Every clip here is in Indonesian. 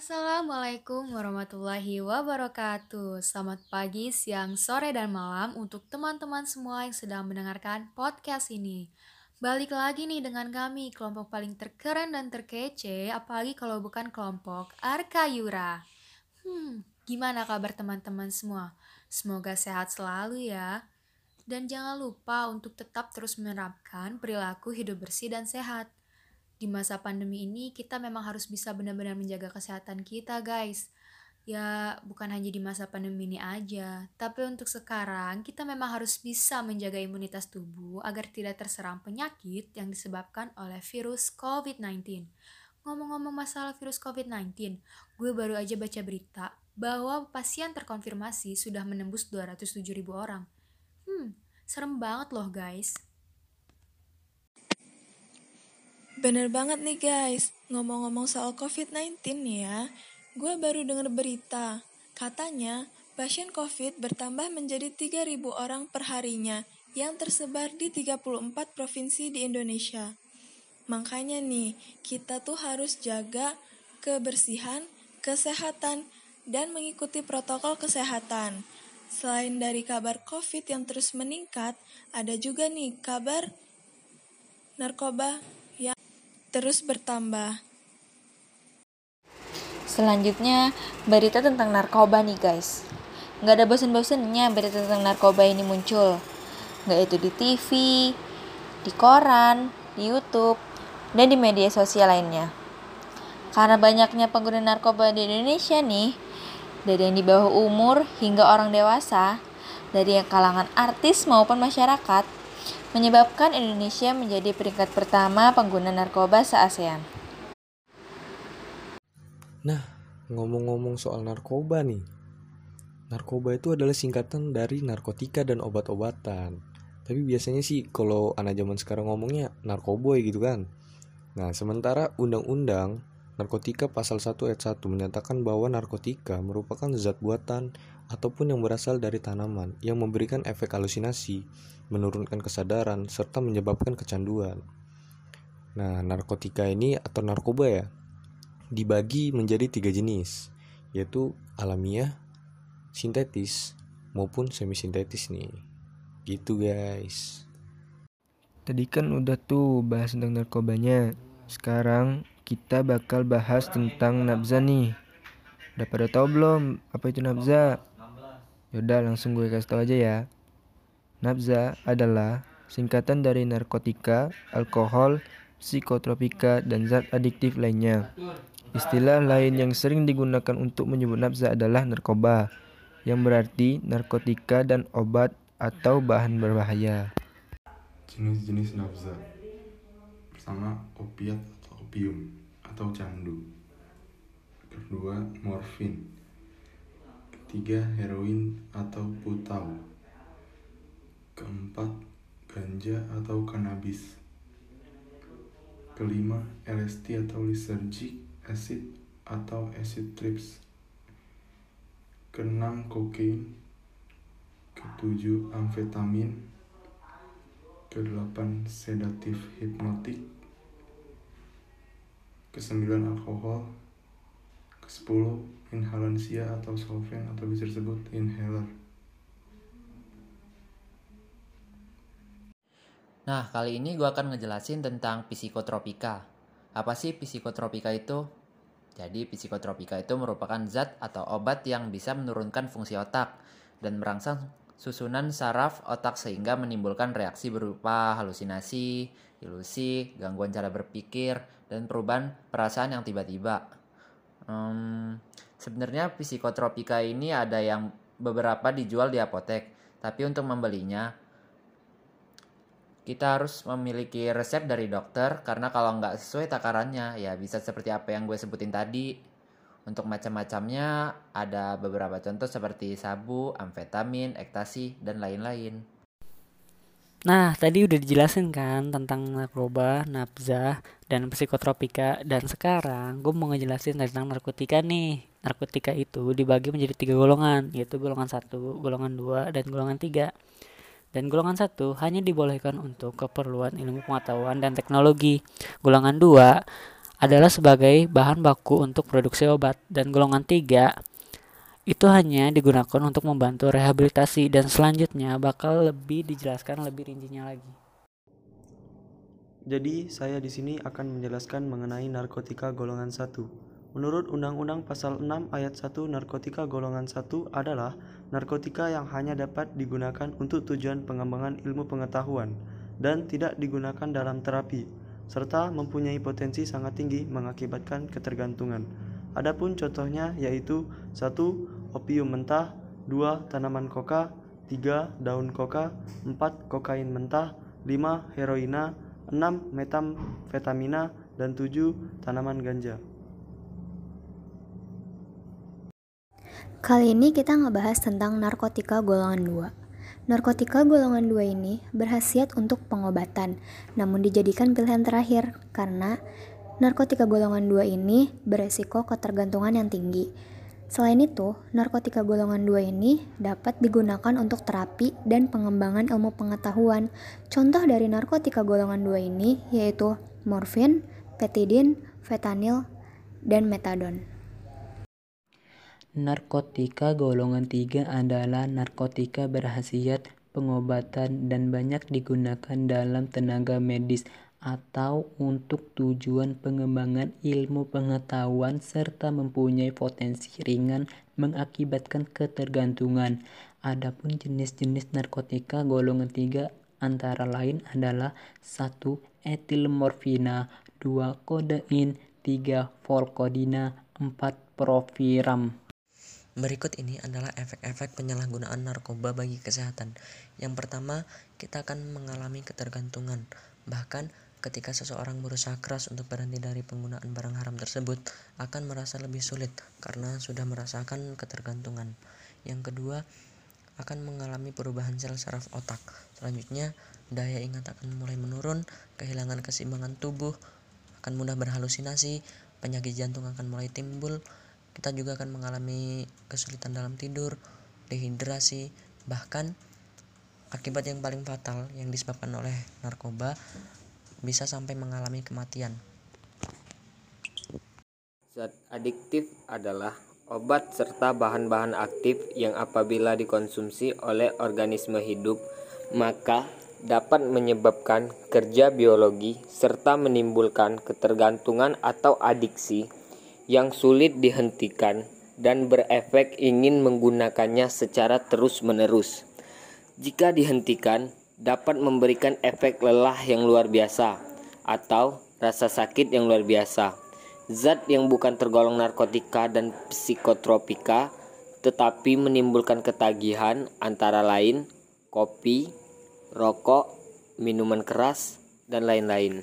Assalamualaikum warahmatullahi wabarakatuh. Selamat pagi, siang, sore, dan malam untuk teman-teman semua yang sedang mendengarkan podcast ini. Balik lagi nih dengan kami, kelompok paling terkeren dan terkece, apalagi kalau bukan kelompok Arkayura. Hmm, gimana kabar teman-teman semua? Semoga sehat selalu ya. Dan jangan lupa untuk tetap terus menerapkan perilaku hidup bersih dan sehat di masa pandemi ini kita memang harus bisa benar-benar menjaga kesehatan kita guys. Ya bukan hanya di masa pandemi ini aja tapi untuk sekarang kita memang harus bisa menjaga imunitas tubuh agar tidak terserang penyakit yang disebabkan oleh virus COVID-19 ngomong-ngomong masalah virus COVID-19 gue baru aja baca berita bahwa pasien terkonfirmasi sudah menembus 207 ribu orang. Hmm serem banget loh guys Bener banget nih guys, ngomong-ngomong soal COVID-19 nih ya, gue baru denger berita. Katanya, pasien COVID bertambah menjadi 3.000 orang per harinya yang tersebar di 34 provinsi di Indonesia. Makanya nih, kita tuh harus jaga kebersihan, kesehatan, dan mengikuti protokol kesehatan. Selain dari kabar COVID yang terus meningkat, ada juga nih kabar narkoba terus bertambah. Selanjutnya, berita tentang narkoba nih guys. Nggak ada bosen-bosennya berita tentang narkoba ini muncul. Nggak itu di TV, di koran, di Youtube, dan di media sosial lainnya. Karena banyaknya pengguna narkoba di Indonesia nih, dari yang di bawah umur hingga orang dewasa, dari yang kalangan artis maupun masyarakat, menyebabkan Indonesia menjadi peringkat pertama pengguna narkoba se-ASEAN. Nah, ngomong-ngomong soal narkoba nih. Narkoba itu adalah singkatan dari narkotika dan obat-obatan. Tapi biasanya sih kalau anak zaman sekarang ngomongnya narkoboy gitu kan. Nah, sementara undang-undang narkotika pasal 1 ayat 1 menyatakan bahwa narkotika merupakan zat buatan ataupun yang berasal dari tanaman yang memberikan efek halusinasi menurunkan kesadaran, serta menyebabkan kecanduan. Nah, narkotika ini atau narkoba ya, dibagi menjadi tiga jenis, yaitu alamiah, sintetis, maupun semi-sintetis nih. Gitu guys. Tadi kan udah tuh bahas tentang narkobanya. Sekarang kita bakal bahas tentang nabza nih. Udah pada tau belum apa itu nabza? Yaudah langsung gue kasih tau aja ya. Nabza adalah singkatan dari narkotika, alkohol, psikotropika, dan zat adiktif lainnya. Istilah lain yang sering digunakan untuk menyebut nabza adalah narkoba, yang berarti narkotika dan obat atau bahan berbahaya. Jenis-jenis nabza Pertama, opiat opium atau candu. Kedua, morfin. Ketiga, heroin atau putau. Keempat, ganja atau kanabis. Kelima, LSD atau lysergic acid atau acid trips. Keenam, kokain. Ketujuh, amfetamin. Kedelapan, sedatif hipnotik. Kesembilan, alkohol. Kesepuluh, inhalansia atau solvent atau bisa disebut inhaler. Nah, kali ini gue akan ngejelasin tentang psikotropika. Apa sih psikotropika itu? Jadi, psikotropika itu merupakan zat atau obat yang bisa menurunkan fungsi otak dan merangsang susunan saraf otak sehingga menimbulkan reaksi berupa halusinasi, ilusi, gangguan cara berpikir, dan perubahan perasaan yang tiba-tiba. Hmm, sebenarnya psikotropika ini ada yang beberapa dijual di apotek, tapi untuk membelinya kita harus memiliki resep dari dokter karena kalau nggak sesuai takarannya ya bisa seperti apa yang gue sebutin tadi untuk macam-macamnya ada beberapa contoh seperti sabu, amfetamin, ekstasi, dan lain-lain. Nah, tadi udah dijelasin kan tentang narkoba, nafza, dan psikotropika. Dan sekarang gue mau ngejelasin tentang narkotika nih. Narkotika itu dibagi menjadi tiga golongan, yaitu golongan satu, golongan dua, dan golongan tiga dan golongan satu hanya dibolehkan untuk keperluan ilmu pengetahuan dan teknologi. Golongan dua adalah sebagai bahan baku untuk produksi obat dan golongan 3 itu hanya digunakan untuk membantu rehabilitasi dan selanjutnya bakal lebih dijelaskan lebih rincinya lagi. Jadi, saya di sini akan menjelaskan mengenai narkotika golongan 1. Menurut Undang-Undang Pasal 6 Ayat 1 narkotika golongan 1 adalah narkotika yang hanya dapat digunakan untuk tujuan pengembangan ilmu pengetahuan dan tidak digunakan dalam terapi, serta mempunyai potensi sangat tinggi mengakibatkan ketergantungan. Adapun contohnya yaitu 1. Opium mentah 2. Tanaman koka 3. Daun koka 4. Kokain mentah 5. Heroina 6. Metamfetamina dan 7. Tanaman ganja Kali ini kita ngebahas tentang narkotika golongan 2. Narkotika golongan 2 ini berhasiat untuk pengobatan, namun dijadikan pilihan terakhir karena narkotika golongan 2 ini beresiko ketergantungan yang tinggi. Selain itu, narkotika golongan 2 ini dapat digunakan untuk terapi dan pengembangan ilmu pengetahuan. Contoh dari narkotika golongan 2 ini yaitu morfin, petidin, fentanyl, dan metadon. Narkotika golongan 3 adalah narkotika berhasiat pengobatan dan banyak digunakan dalam tenaga medis atau untuk tujuan pengembangan ilmu pengetahuan serta mempunyai potensi ringan mengakibatkan ketergantungan. Adapun jenis-jenis narkotika golongan 3 antara lain adalah 1. etilmorfina, 2. kodein, 3. volkodina, 4. profiram. Berikut ini adalah efek-efek penyalahgunaan narkoba bagi kesehatan. Yang pertama, kita akan mengalami ketergantungan. Bahkan ketika seseorang berusaha keras untuk berhenti dari penggunaan barang haram tersebut, akan merasa lebih sulit karena sudah merasakan ketergantungan. Yang kedua, akan mengalami perubahan sel saraf otak. Selanjutnya, daya ingat akan mulai menurun, kehilangan keseimbangan tubuh, akan mudah berhalusinasi, penyakit jantung akan mulai timbul, kita juga akan mengalami kesulitan dalam tidur, dehidrasi, bahkan akibat yang paling fatal yang disebabkan oleh narkoba bisa sampai mengalami kematian. Zat adiktif adalah obat serta bahan-bahan aktif yang apabila dikonsumsi oleh organisme hidup maka dapat menyebabkan kerja biologi serta menimbulkan ketergantungan atau adiksi yang sulit dihentikan dan berefek ingin menggunakannya secara terus-menerus. Jika dihentikan, dapat memberikan efek lelah yang luar biasa atau rasa sakit yang luar biasa. Zat yang bukan tergolong narkotika dan psikotropika tetapi menimbulkan ketagihan antara lain kopi, rokok, minuman keras, dan lain-lain.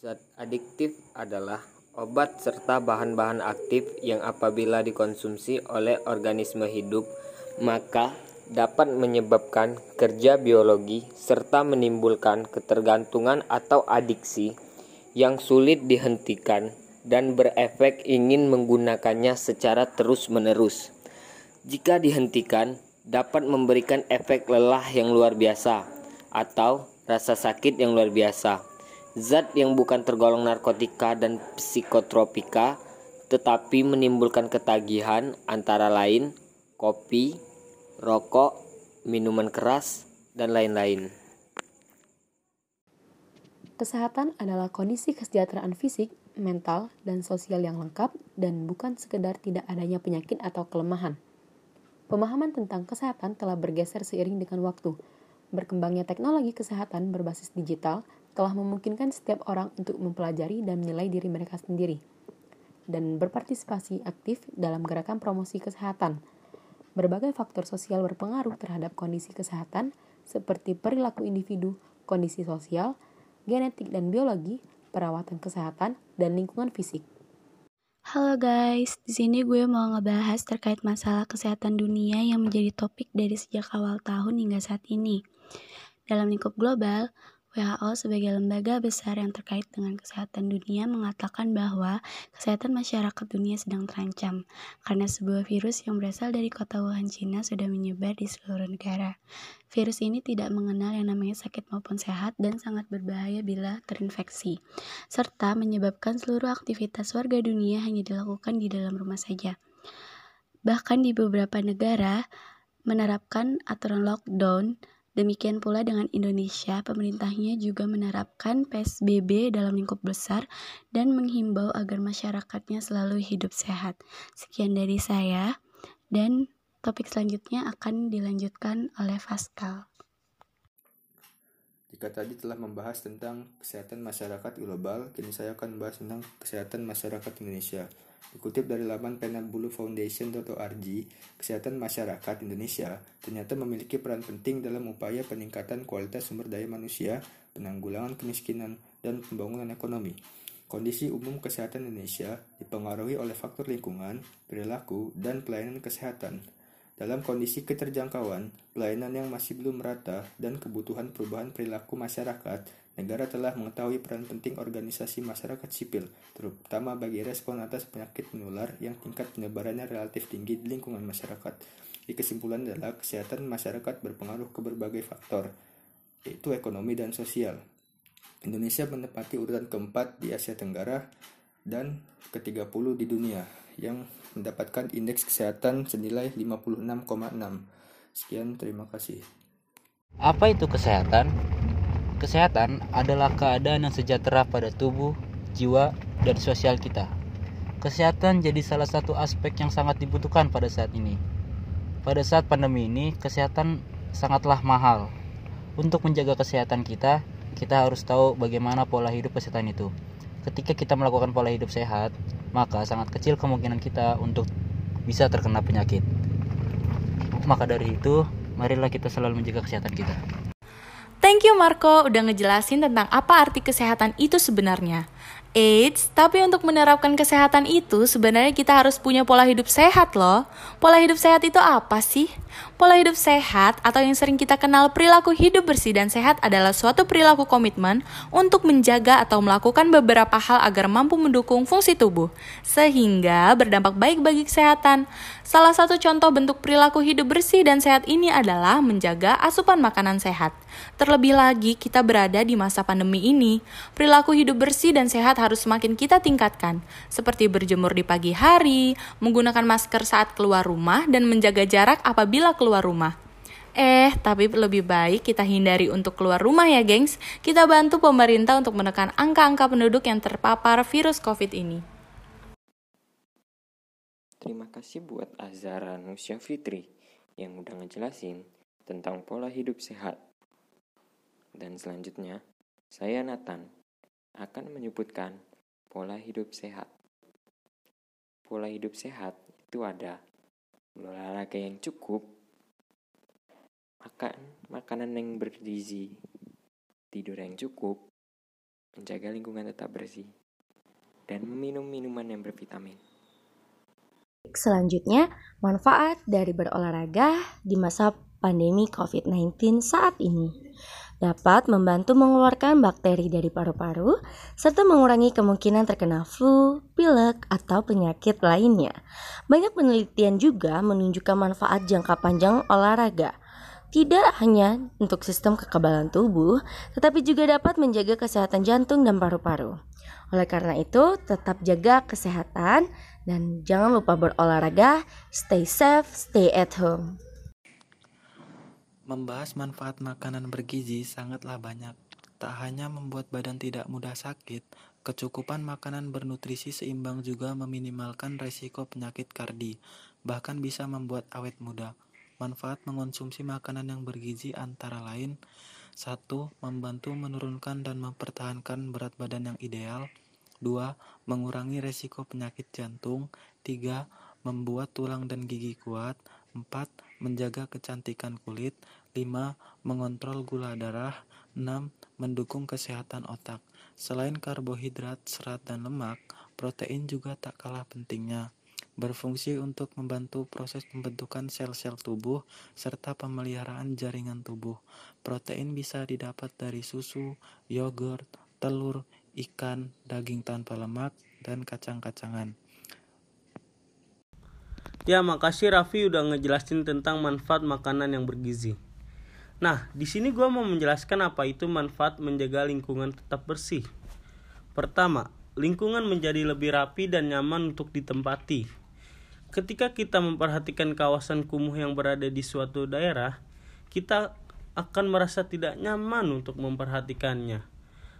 Zat adiktif adalah Obat serta bahan-bahan aktif yang apabila dikonsumsi oleh organisme hidup maka dapat menyebabkan kerja biologi serta menimbulkan ketergantungan atau adiksi yang sulit dihentikan dan berefek ingin menggunakannya secara terus-menerus. Jika dihentikan, dapat memberikan efek lelah yang luar biasa atau rasa sakit yang luar biasa zat yang bukan tergolong narkotika dan psikotropika tetapi menimbulkan ketagihan antara lain kopi, rokok, minuman keras, dan lain-lain. Kesehatan adalah kondisi kesejahteraan fisik, mental, dan sosial yang lengkap dan bukan sekedar tidak adanya penyakit atau kelemahan. Pemahaman tentang kesehatan telah bergeser seiring dengan waktu. Berkembangnya teknologi kesehatan berbasis digital telah memungkinkan setiap orang untuk mempelajari dan menilai diri mereka sendiri dan berpartisipasi aktif dalam gerakan promosi kesehatan. Berbagai faktor sosial berpengaruh terhadap kondisi kesehatan seperti perilaku individu, kondisi sosial, genetik dan biologi, perawatan kesehatan, dan lingkungan fisik. Halo guys, di sini gue mau ngebahas terkait masalah kesehatan dunia yang menjadi topik dari sejak awal tahun hingga saat ini. Dalam lingkup global, WHO sebagai lembaga besar yang terkait dengan kesehatan dunia mengatakan bahwa kesehatan masyarakat dunia sedang terancam karena sebuah virus yang berasal dari kota Wuhan, Cina sudah menyebar di seluruh negara. Virus ini tidak mengenal yang namanya sakit maupun sehat dan sangat berbahaya bila terinfeksi, serta menyebabkan seluruh aktivitas warga dunia hanya dilakukan di dalam rumah saja. Bahkan di beberapa negara, menerapkan aturan lockdown. Demikian pula dengan Indonesia, pemerintahnya juga menerapkan PSBB dalam lingkup besar dan menghimbau agar masyarakatnya selalu hidup sehat. Sekian dari saya, dan topik selanjutnya akan dilanjutkan oleh Pascal. Jika tadi telah membahas tentang kesehatan masyarakat global, kini saya akan membahas tentang kesehatan masyarakat Indonesia. Dikutip dari laman penabulufoundation.org, kesehatan masyarakat Indonesia ternyata memiliki peran penting dalam upaya peningkatan kualitas sumber daya manusia, penanggulangan kemiskinan, dan pembangunan ekonomi. Kondisi umum kesehatan Indonesia dipengaruhi oleh faktor lingkungan, perilaku, dan pelayanan kesehatan. Dalam kondisi keterjangkauan, pelayanan yang masih belum merata, dan kebutuhan perubahan perilaku masyarakat, Negara telah mengetahui peran penting organisasi masyarakat sipil, terutama bagi respon atas penyakit menular yang tingkat penyebarannya relatif tinggi di lingkungan masyarakat. Di kesimpulan adalah kesehatan masyarakat berpengaruh ke berbagai faktor, yaitu ekonomi dan sosial. Indonesia menempati urutan keempat di Asia Tenggara dan ke-30 di dunia yang mendapatkan indeks kesehatan senilai 56,6. Sekian, terima kasih. Apa itu kesehatan? Kesehatan adalah keadaan yang sejahtera pada tubuh, jiwa, dan sosial kita. Kesehatan jadi salah satu aspek yang sangat dibutuhkan pada saat ini. Pada saat pandemi ini, kesehatan sangatlah mahal. Untuk menjaga kesehatan kita, kita harus tahu bagaimana pola hidup kesehatan itu. Ketika kita melakukan pola hidup sehat, maka sangat kecil kemungkinan kita untuk bisa terkena penyakit. Maka dari itu, marilah kita selalu menjaga kesehatan kita. Thank you Marco udah ngejelasin tentang apa arti kesehatan itu sebenarnya. Eits, tapi untuk menerapkan kesehatan itu sebenarnya kita harus punya pola hidup sehat loh. Pola hidup sehat itu apa sih? Pola hidup sehat atau yang sering kita kenal perilaku hidup bersih dan sehat adalah suatu perilaku komitmen untuk menjaga atau melakukan beberapa hal agar mampu mendukung fungsi tubuh, sehingga berdampak baik bagi kesehatan. Salah satu contoh bentuk perilaku hidup bersih dan sehat ini adalah menjaga asupan makanan sehat. Terlebih lagi, kita berada di masa pandemi ini. Perilaku hidup bersih dan sehat harus semakin kita tingkatkan, seperti berjemur di pagi hari, menggunakan masker saat keluar rumah, dan menjaga jarak apabila keluar rumah. Eh, tapi lebih baik kita hindari untuk keluar rumah ya, gengs. Kita bantu pemerintah untuk menekan angka-angka penduduk yang terpapar virus COVID ini. Terima kasih buat Azara Nusya Fitri yang udah ngejelasin tentang pola hidup sehat. Dan selanjutnya, saya Nathan akan menyebutkan pola hidup sehat. Pola hidup sehat itu ada olahraga yang cukup, makan makanan yang bergizi, tidur yang cukup, menjaga lingkungan tetap bersih, dan meminum minuman yang bervitamin. Selanjutnya, manfaat dari berolahraga di masa pandemi COVID-19 saat ini dapat membantu mengeluarkan bakteri dari paru-paru serta mengurangi kemungkinan terkena flu, pilek, atau penyakit lainnya. Banyak penelitian juga menunjukkan manfaat jangka panjang olahraga. Tidak hanya untuk sistem kekebalan tubuh, tetapi juga dapat menjaga kesehatan jantung dan paru-paru. Oleh karena itu, tetap jaga kesehatan dan jangan lupa berolahraga, stay safe, stay at home. Membahas manfaat makanan bergizi sangatlah banyak. Tak hanya membuat badan tidak mudah sakit, kecukupan makanan bernutrisi seimbang juga meminimalkan resiko penyakit kardi, bahkan bisa membuat awet muda. Manfaat mengonsumsi makanan yang bergizi antara lain satu, Membantu menurunkan dan mempertahankan berat badan yang ideal 2. Mengurangi resiko penyakit jantung 3. Membuat tulang dan gigi kuat 4. Menjaga kecantikan kulit 5. Mengontrol gula darah 6. Mendukung kesehatan otak Selain karbohidrat, serat, dan lemak, protein juga tak kalah pentingnya berfungsi untuk membantu proses pembentukan sel-sel tubuh serta pemeliharaan jaringan tubuh. Protein bisa didapat dari susu, yogurt, telur, ikan, daging tanpa lemak, dan kacang-kacangan. Ya, makasih Raffi udah ngejelasin tentang manfaat makanan yang bergizi. Nah, di sini gue mau menjelaskan apa itu manfaat menjaga lingkungan tetap bersih. Pertama, lingkungan menjadi lebih rapi dan nyaman untuk ditempati. Ketika kita memperhatikan kawasan kumuh yang berada di suatu daerah, kita akan merasa tidak nyaman untuk memperhatikannya.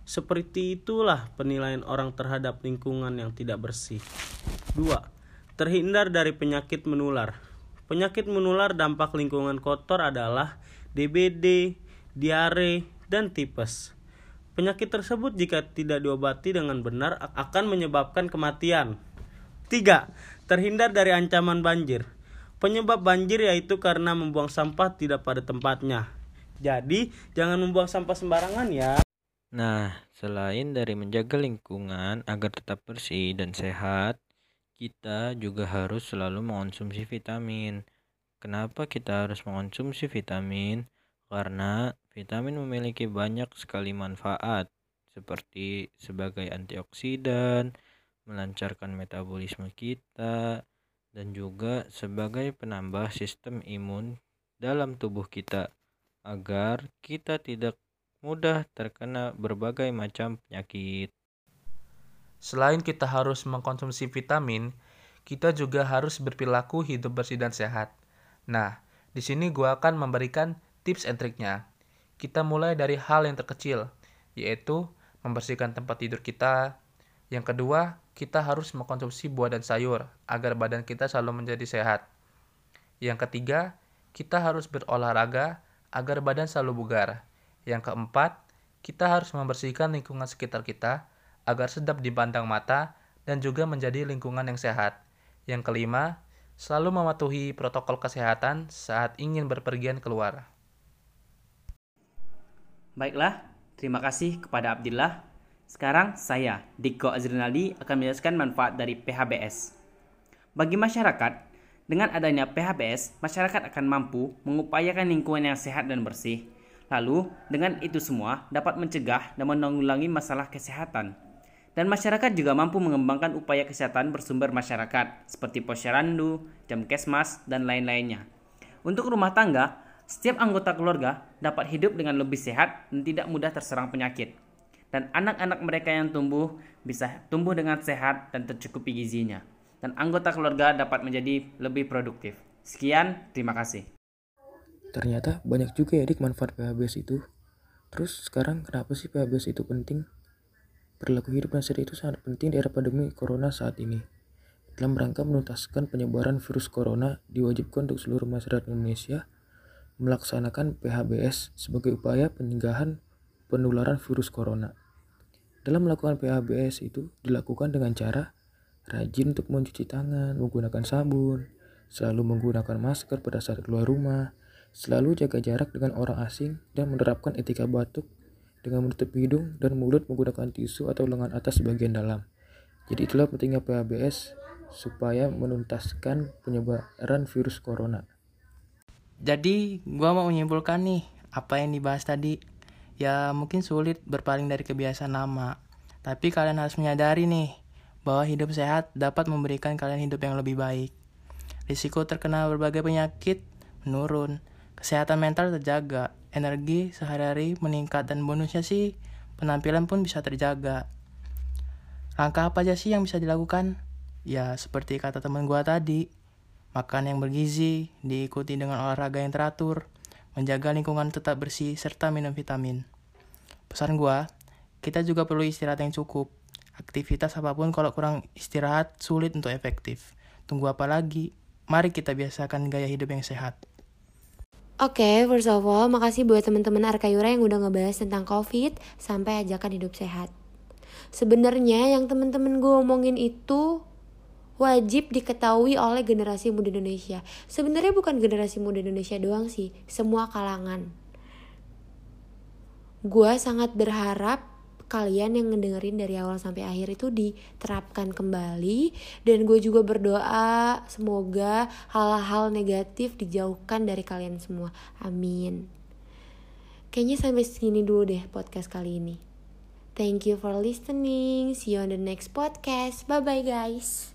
Seperti itulah penilaian orang terhadap lingkungan yang tidak bersih. 2. Terhindar dari penyakit menular. Penyakit menular dampak lingkungan kotor adalah DBD, diare, dan tipes. Penyakit tersebut jika tidak diobati dengan benar akan menyebabkan kematian. 3. Terhindar dari ancaman banjir. Penyebab banjir yaitu karena membuang sampah tidak pada tempatnya. Jadi, jangan membuang sampah sembarangan ya. Nah, selain dari menjaga lingkungan agar tetap bersih dan sehat, kita juga harus selalu mengonsumsi vitamin. Kenapa kita harus mengonsumsi vitamin? Karena vitamin memiliki banyak sekali manfaat, seperti sebagai antioksidan, melancarkan metabolisme kita, dan juga sebagai penambah sistem imun dalam tubuh kita agar kita tidak mudah terkena berbagai macam penyakit. Selain kita harus mengkonsumsi vitamin, kita juga harus berperilaku hidup bersih dan sehat. Nah, di sini gua akan memberikan tips and triknya. Kita mulai dari hal yang terkecil, yaitu membersihkan tempat tidur kita. Yang kedua, kita harus mengkonsumsi buah dan sayur agar badan kita selalu menjadi sehat. Yang ketiga, kita harus berolahraga agar badan selalu bugar. Yang keempat, kita harus membersihkan lingkungan sekitar kita agar sedap dipandang mata dan juga menjadi lingkungan yang sehat. Yang kelima, selalu mematuhi protokol kesehatan saat ingin berpergian keluar. Baiklah, terima kasih kepada Abdillah. Sekarang saya, Diko Azrinaldi, akan menjelaskan manfaat dari PHBS. Bagi masyarakat, dengan adanya PHBS, masyarakat akan mampu mengupayakan lingkungan yang sehat dan bersih. Lalu, dengan itu semua dapat mencegah dan menanggulangi masalah kesehatan. Dan masyarakat juga mampu mengembangkan upaya kesehatan bersumber masyarakat seperti posyarandu, jam kesmas, dan lain-lainnya. Untuk rumah tangga, setiap anggota keluarga dapat hidup dengan lebih sehat dan tidak mudah terserang penyakit. Dan anak-anak mereka yang tumbuh bisa tumbuh dengan sehat dan tercukupi gizinya dan anggota keluarga dapat menjadi lebih produktif. Sekian, terima kasih. Ternyata banyak juga ya dik manfaat PHBS itu. Terus sekarang kenapa sih PHBS itu penting? Perilaku hidup dan sehat itu sangat penting di era pandemi corona saat ini. Dalam rangka menuntaskan penyebaran virus corona, diwajibkan untuk seluruh masyarakat Indonesia melaksanakan PHBS sebagai upaya pencegahan penularan virus corona. Dalam melakukan PHBS itu dilakukan dengan cara Rajin untuk mencuci tangan, menggunakan sabun, selalu menggunakan masker pada saat keluar rumah, selalu jaga jarak dengan orang asing, dan menerapkan etika batuk dengan menutup hidung dan mulut menggunakan tisu atau lengan atas bagian dalam. Jadi itulah pentingnya PHBS supaya menuntaskan penyebaran virus corona. Jadi, gua mau menyimpulkan nih apa yang dibahas tadi. Ya, mungkin sulit berpaling dari kebiasaan lama. Tapi kalian harus menyadari nih, bahwa hidup sehat dapat memberikan kalian hidup yang lebih baik. Risiko terkena berbagai penyakit menurun, kesehatan mental terjaga, energi sehari-hari meningkat dan bonusnya sih penampilan pun bisa terjaga. Langkah apa aja sih yang bisa dilakukan? Ya seperti kata teman gua tadi, makan yang bergizi, diikuti dengan olahraga yang teratur, menjaga lingkungan tetap bersih, serta minum vitamin. Pesan gua, kita juga perlu istirahat yang cukup, Aktivitas apa pun kalau kurang istirahat sulit untuk efektif. Tunggu apa lagi? Mari kita biasakan gaya hidup yang sehat. Oke, okay, first of all, makasih buat teman-teman Arkayura yang udah ngebahas tentang COVID sampai ajakan hidup sehat. Sebenarnya yang teman-teman gue omongin itu wajib diketahui oleh generasi muda Indonesia. Sebenarnya bukan generasi muda Indonesia doang sih, semua kalangan. Gue sangat berharap kalian yang ngedengerin dari awal sampai akhir itu diterapkan kembali dan gue juga berdoa semoga hal-hal negatif dijauhkan dari kalian semua amin Kayaknya sampai sini dulu deh podcast kali ini. Thank you for listening. See you on the next podcast. Bye bye guys.